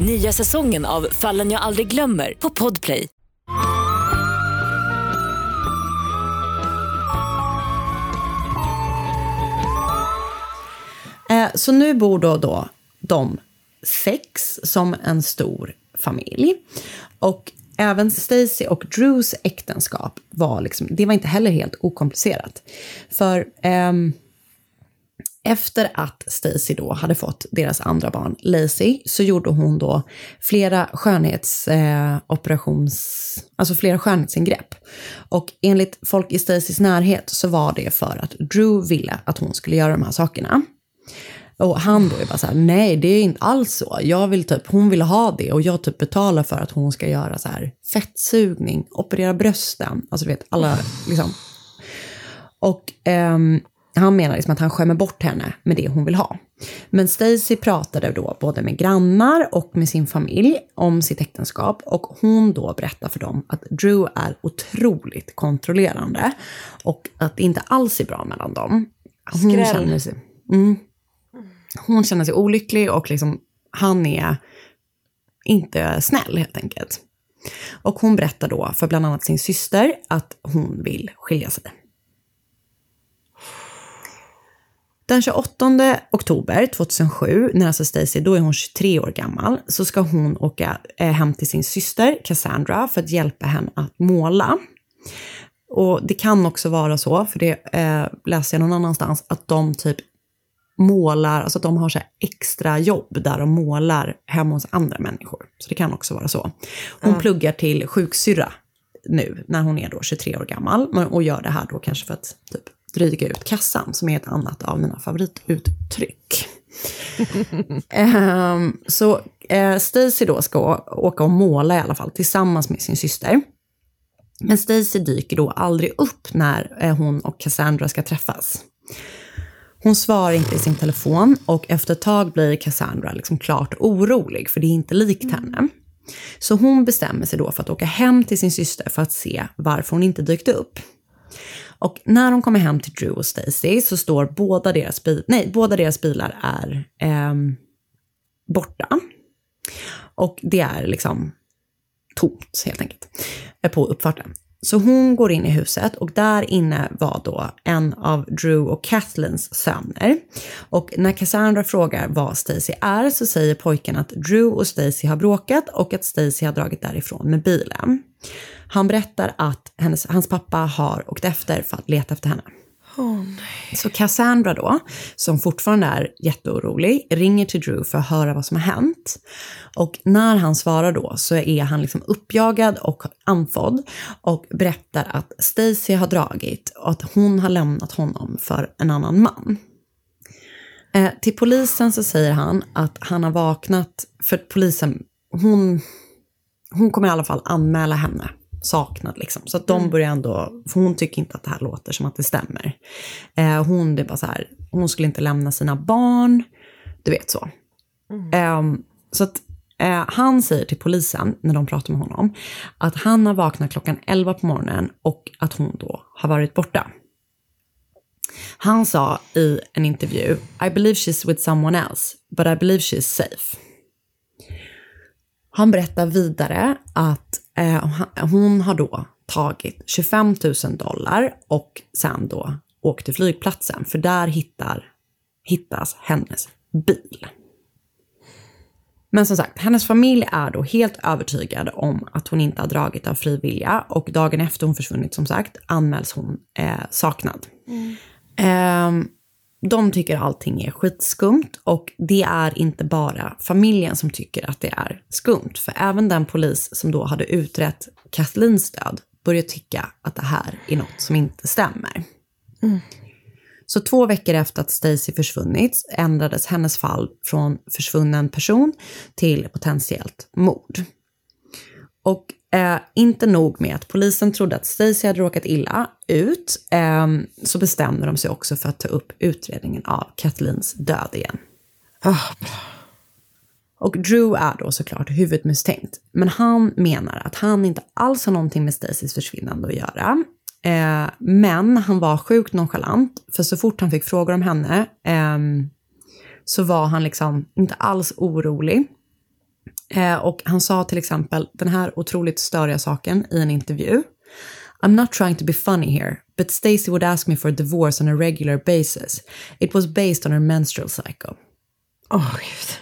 Nya säsongen av Fallen jag aldrig glömmer på Podplay. Eh, så nu bor då, då de sex som en stor familj. Och även Stacy och Drews äktenskap var, liksom, det var inte heller helt okomplicerat. För ehm, efter att Stacy då hade fått deras andra barn, Lacey, så gjorde hon då flera skönhetsoperations... Eh, alltså flera skönhetsingrepp. Och enligt folk i Stacys närhet så var det för att Drew ville att hon skulle göra de här sakerna. Och han då är bara så här, nej det är inte alls så. Jag vill typ, hon vill ha det och jag typ betalar för att hon ska göra så här fettsugning, operera brösten, alltså du vet alla liksom. Och ehm, han menar liksom att han skämmer bort henne med det hon vill ha. Men Stacy pratade då både med grannar och med sin familj om sitt äktenskap och hon då berättar för dem att Drew är otroligt kontrollerande och att det inte alls är bra mellan dem. Hon Skräll. känner sig, mm, hon känner sig olycklig och liksom, han är inte snäll helt enkelt. Och hon berättar då för bland annat sin syster att hon vill skilja sig. Den 28 oktober 2007, när alltså Stacy, då är hon 23 år gammal, så ska hon åka eh, hem till sin syster Cassandra för att hjälpa henne att måla. Och det kan också vara så, för det eh, läser jag någon annanstans, att de typ målar, alltså att de har så extra jobb där de målar hemma hos andra människor. Så det kan också vara så. Hon Ja. pluggar till sjuksyrra nu, när hon är då 23 år gammal, och gör det här då kanske för att typ dryga ut kassan, som är ett annat av mina favorituttryck. Ehm, så eh, Stacy då ska åka och måla i alla fall, tillsammans med sin syster. Men Stacy dyker då aldrig upp när eh, hon och Cassandra ska träffas. Hon svarar inte i sin telefon och efter ett tag blir Cassandra liksom klart orolig, för det är inte likt henne. Så hon bestämmer sig då för att åka hem till sin syster för att se varför hon inte dykt upp. Och när de kommer hem till Drew och Stacy så står båda deras, bil- nej, båda deras bilar är eh, borta. Och det är liksom tomt helt enkelt eh, på uppfarten. Så hon går in i huset och där inne var då en av Drew och Kathleens söner. Och när Cassandra frågar vad Stacy är så säger pojken att Drew och Stacy har bråkat och att Stacy har dragit därifrån med bilen. Han berättar att hennes, hans pappa har åkt efter för att leta efter henne. Så Cassandra då, som fortfarande är jätteorolig, ringer till Drew för att höra vad som har hänt. Och när han svarar då så är han liksom uppjagad och andfådd och berättar att Stacy har dragit och att hon har lämnat honom för en annan man. Eh, till polisen så säger han att han har vaknat, för polisen, hon, hon kommer i alla fall anmäla henne saknad liksom. Så att de börjar ändå, för hon tycker inte att det här låter som att det stämmer. Eh, hon, det bara så här, hon skulle inte lämna sina barn, du vet så. Ehm, så att eh, han säger till polisen, när de pratar med honom, att han har vaknat klockan 11 på morgonen och att hon då har varit borta. Han sa i en intervju, I believe she's with someone else, but I believe she's safe. Han berättar vidare att eh, hon har då tagit 25 000 dollar och sen då åkt till flygplatsen, för där hittar, hittas hennes bil. Men som sagt, hennes familj är då helt övertygad om att hon inte har dragit av fri vilja och dagen efter hon försvunnit som sagt anmäls hon eh, saknad. Ehm, de tycker allting är skitskumt och det är inte bara familjen som tycker att det är skumt. För även den polis som då hade utrett Kathleen's död börjar tycka att det här är något som inte stämmer. Så två veckor efter att Stacy försvunnit ändrades hennes fall från försvunnen person till potentiellt mord. Och eh, inte nog med att polisen trodde att Stacy hade råkat illa ut, eh, så bestämde de sig också för att ta upp utredningen av Kathleens död igen. Och Drew är då såklart huvudmisstänkt. Men han menar att han inte alls har någonting med Stacys försvinnande att göra. Eh, men han var sjukt nonchalant, för så fort han fick frågor om henne ehm, så var han liksom inte alls orolig. Eh, och han sa till exempel den här otroligt störiga saken i en intervju. I'm not trying to be funny here, but Stacey would ask me for a divorce on a regular basis. It was based on her menstrual cycle. Åh, gud.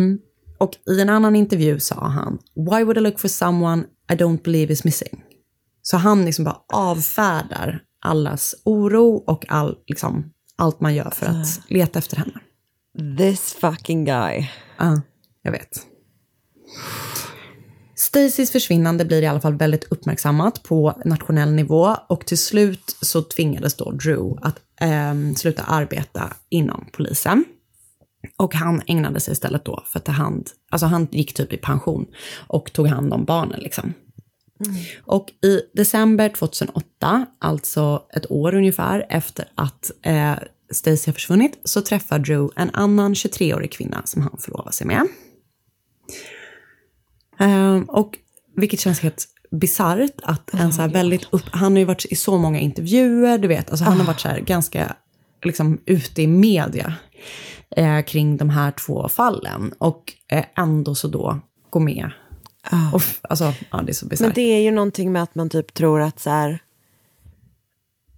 Mm. Och i en annan intervju sa han, Why would I look for someone I don't believe is missing? Så han liksom bara avfärdar allas oro och all, liksom, allt man gör för att leta efter henne. This fucking guy. Ja, jag vet. Stacys försvinnande blir i alla fall väldigt uppmärksammat på nationell nivå och till slut så tvingades då Drew att ehm, sluta arbeta inom polisen. Och han ägnade sig istället då för att ta hand, alltså han gick typ i pension och tog hand om barnen liksom. Och i december 2008, alltså ett år ungefär efter att eh, Stacey har försvunnit, så träffar Drew en annan 23-årig kvinna som han förlovar sig med. Ehm, och vilket känns helt bisarrt att en så här väldigt upp... Han har ju varit i så många intervjuer, du vet. Alltså han har varit så här ganska liksom ute i media eh, kring de här två fallen. Och eh, ändå så då gå med. Och, f- alltså, ja det är så bisarrt. Men det är ju någonting med att man typ tror att så här,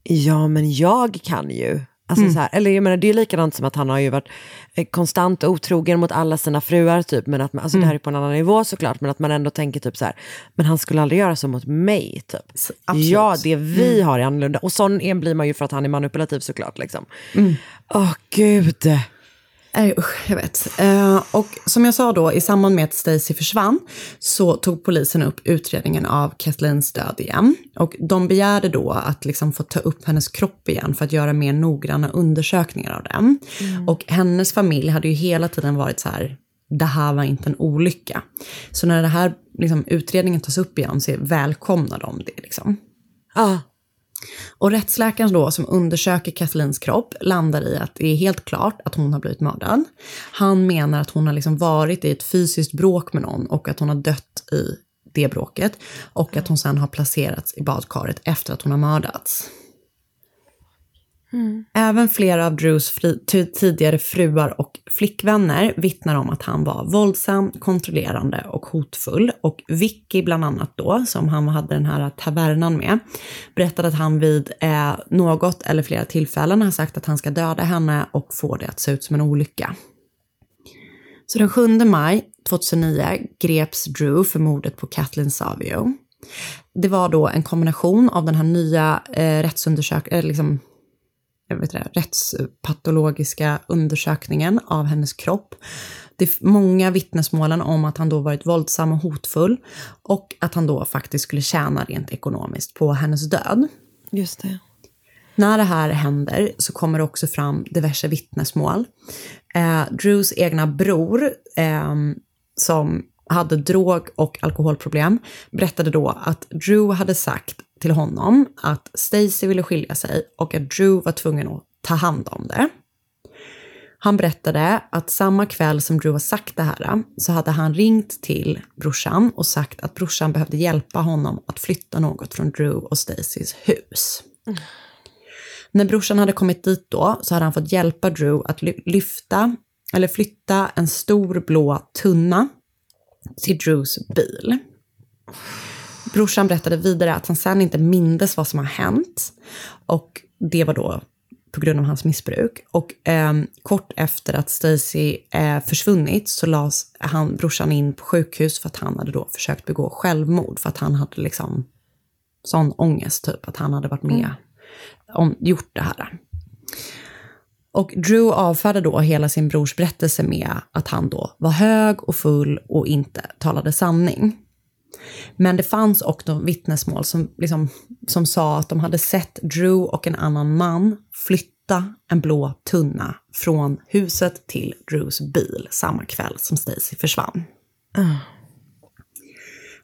ja men jag kan ju. Alltså Mm. så här, eller jag menar det är likadant som att han har ju varit eh, konstant otrogen mot alla sina fruar typ. Men att man, alltså det Mm. här är på en annan nivå såklart. Men att man ändå tänker typ så här, men han skulle aldrig göra så mot mig typ. absolut. Ja, det vi Mm. har är annorlunda. Och sån en blir man ju för att han är manipulativ såklart liksom. Mm. Åh gud. Nej, usch, jag vet. Eh, och som jag sa då, i samband med att Stacey försvann så tog polisen upp utredningen av Kathleens död igen. Och de begärde då att liksom få ta upp hennes kropp igen för att göra mer noggranna undersökningar av den. Och hennes familj hade ju hela tiden varit så här, det här var inte en olycka. Så när det här liksom, utredningen tas upp igen så välkomnar de det. Liksom. Ah. Och rättsläkaren då som undersöker Kathleens kropp landar i att det är helt klart att hon har blivit mördad. Han menar att hon har liksom varit i ett fysiskt bråk med någon och att hon har dött i det bråket. Och att hon sen har placerats i badkaret efter att hon har mördats. Mm. Även flera av Drews fri, tidigare fruar och flickvänner vittnar om att han var våldsam, kontrollerande och hotfull. Och Vicky bland annat då, som han hade den här tavernan med, berättade att han vid eh, något eller flera tillfällen har sagt att han ska döda henne och få det att se ut som en olycka. Så den 7 maj 2009 greps Drew för mordet på Kathleen Savio. Det var då en kombination av den här nya eh, rättsundersökningen, eh, liksom, vet inte, rättspatologiska undersökningen av hennes kropp. Det är många vittnesmålen om att han då varit våldsam och hotfull och att han då faktiskt skulle tjäna rent ekonomiskt på hennes död. Just det. När det här händer så kommer det också fram diverse vittnesmål. Eh, Drews egna bror, eh, som hade drog och alkoholproblem, berättade då att Drew hade sagt till honom att Stacy ville skilja sig och att Drew var tvungen att ta hand om det. Han berättade att samma kväll som Drew har sagt det här så hade han ringt till brorsan och sagt att brorsan behövde hjälpa honom att flytta något från Drew och Stacys hus. När brorsan hade kommit dit då så hade han fått hjälpa Drew att ly- lyfta eller flytta en stor blå tunna till Drews bil. Brorsan berättade vidare att han sen inte mindes vad som har hänt. Och det var då på grund av hans missbruk. Och ehm, kort efter att Stacy eh, försvunnit så lades han, brorsan in på sjukhus för att han hade då försökt begå självmord. För att han hade liksom sån ångest typ, att han hade varit med om, gjort det här. Och Drew avfärdade då hela sin brors berättelse med att han då var hög och full och inte talade sanning. Men det fanns också vittnesmål som, liksom, som sa att de hade sett Drew och en annan man flytta en blå tunna från huset till Drews bil samma kväll som Stacy försvann.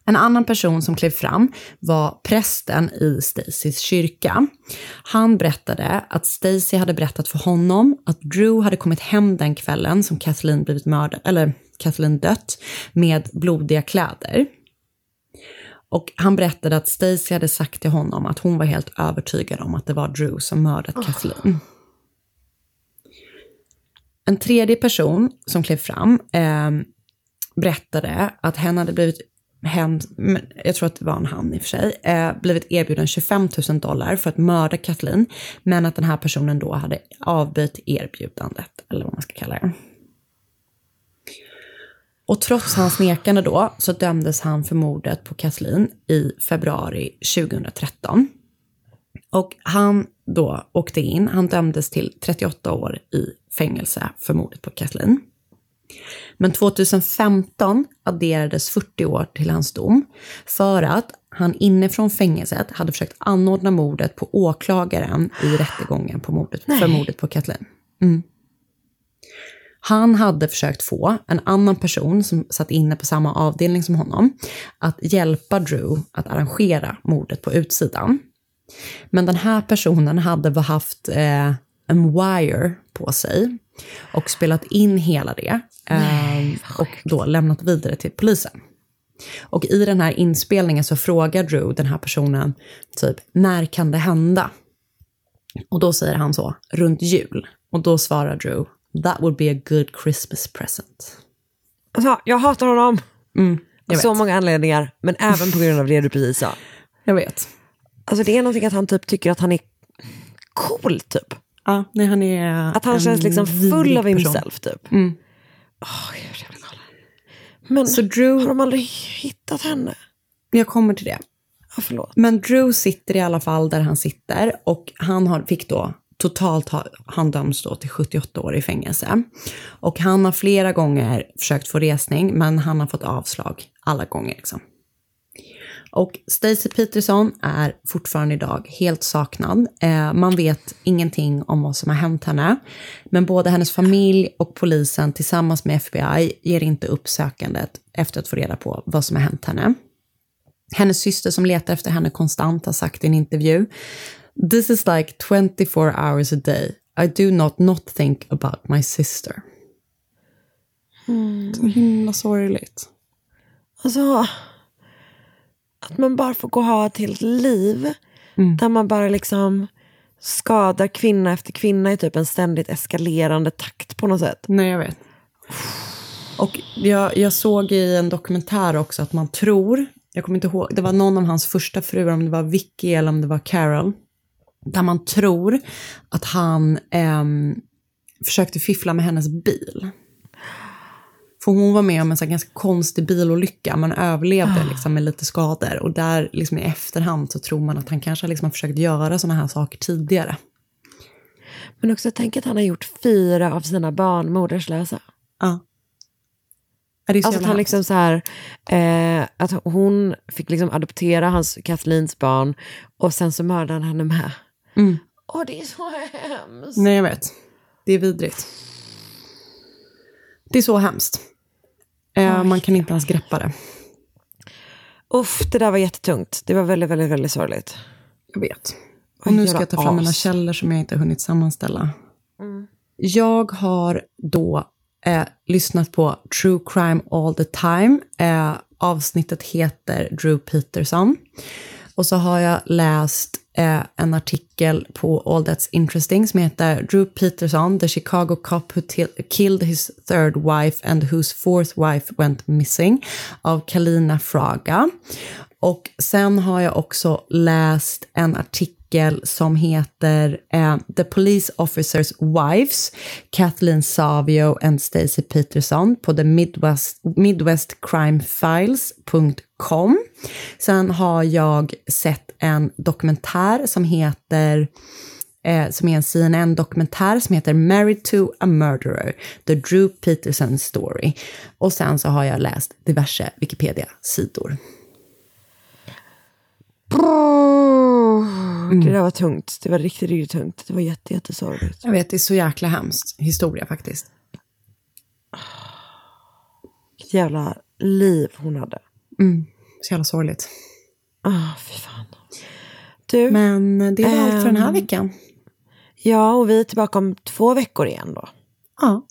En annan person som klev fram var prästen i Stacys kyrka. Han berättade att Stacy hade berättat för honom att Drew hade kommit hem den kvällen som Kathleen blivit mördad, eller Kathleen dött, med blodiga kläder. Och han berättade att Stacy hade sagt till honom att hon var helt övertygad om att det var Drew som mördat Kathleen. En tredje person som klev fram eh, berättade att hen hade blivit hen, jag tror att det var en han i och för sig, eh, blivit erbjuden 25 000 dollar för att mörda Kathleen, men att den här personen då hade avböjt erbjudandet, eller vad man ska kalla det. Och trots hans nekande då så dömdes han för mordet på Kathleen i februari 2013. Och han då åkte in, han dömdes till 38 år i fängelse för mordet på Kathleen. Men 2015 adderades 40 år till hans dom för att han inifrån fängelset hade försökt anordna mordet på åklagaren i rättegången på mordet, för mordet på Kathleen. Mm. Han hade försökt få en annan person som satt inne på samma avdelning som honom att hjälpa Drew att arrangera mordet på utsidan. Men den här personen hade haft eh, en wire på sig och spelat in hela det eh, och då lämnat vidare till polisen. Och i den här inspelningen så frågar Drew den här personen typ, när kan det hända? Och då säger han så, runt jul. Och då svarar Drew, that would be a good Christmas present. Alltså, jag hatar honom. Mm, jag Av så många anledningar, men även på grund av det du precis sa. Jag vet. Alltså det är någonting att han typ tycker att han är cool typ. Ja, nej, han är Att han känns liksom full av himself typ. Mm. Jag galen. Men Så Drew, har de aldrig hittat henne? jag kommer till det. Ja, förlåt. Men Drew sitter i alla fall där han sitter och han har, fick då totalt har han döms då till 78 år i fängelse. Och han har flera gånger försökt få resning men han har fått avslag alla gånger liksom. Och Stacey Peterson är fortfarande idag helt saknad. Eh, man vet ingenting om vad som har hänt henne. Men både hennes familj och polisen tillsammans med FBI ger inte upp sökandet efter att få reda på vad som har hänt henne. Hennes syster som letar efter henne konstant har sagt i en intervju This is like 24 hours a day. I do not not think about my sister. Så himla sorgligt. Alltså, att man bara får gå och ha ett helt liv där man bara liksom skadar kvinna efter kvinna i typ en ständigt eskalerande takt på något sätt. Nej, jag vet. Och jag, jag såg i en dokumentär också att man tror, jag kommer inte ihåg, det var någon av hans första fruar, om det var Vicky eller om det var Carol, där man tror att han ehm, försökte fiffla med hennes bil. För hon var med om en så ganska konstig bilolycka, man överlevde liksom med lite skador. Och där liksom i efterhand så tror man att han kanske liksom har försökt göra sådana här saker tidigare. Men också tänk att han har gjort fyra av sina barn moderslösa. Ja. Ja, det är så Alltså att han liksom så här, eh, att hon fick liksom adoptera hans Kathleens barn och sen så mördade han henne med. Mm. Åh, det är så hemskt. Nej, jag vet. Det är vidrigt. Det är så hemskt. Eh, man kan inte ens greppa det. Uff, det där var jättetungt. Det var väldigt, väldigt, väldigt sorgligt. Jag vet. Och nu ska jag ta fram mina källor som jag inte hunnit sammanställa. Jag har då eh, lyssnat på True Crime All the Time. Eh, avsnittet heter Drew Peterson. Och så har jag läst Eh, en artikel på All That's Interesting som heter Drew Peterson, the Chicago cop who killed his third wife and whose fourth wife went missing av Kalina Fraga. Och sen har jag också läst en artikel som heter eh, The Police Officers Wives, Kathleen Savio and Stacey Peterson på the Midwest, midwestcrimefiles.com. Sen har jag sett en dokumentär som heter eh, som är en CNN-dokumentär som heter Married to a Murderer, The Drew Peterson Story. Och sen så har jag läst diverse Wikipedia-sidor. Det där var tungt. Det var riktigt, riktigt tungt. Det var jätte, jättesorgligt. Jag vet, det är så jäkla hemskt historia faktiskt. Vilket jävla liv hon hade. Mm, så jävla sorgligt. Ah, fy fan. Du, Men det var allt för den här ehm, veckan. Ja, och vi är tillbaka om två veckor igen då. Ja.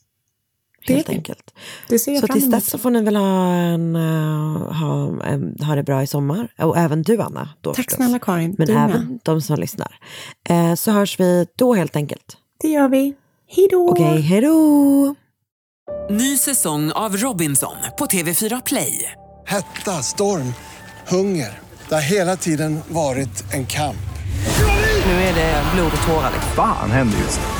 Det Helt vi. enkelt. Det ser jag Så fram tills emot. dess så får ni väl ha, en, eh, ha, en, ha det bra i sommar. Och även du Anna. Då Tack förstås. snälla Karin. Men Du med. även de som lyssnar. Eh, så hörs vi då helt enkelt. Det gör vi. Hej då! Okej, hej då! Ny säsong av Robinson på TV4 Play. Hetta, storm, hunger. Det har hela tiden varit en kamp. Nu är det blod och tårar. Fan händer just nu.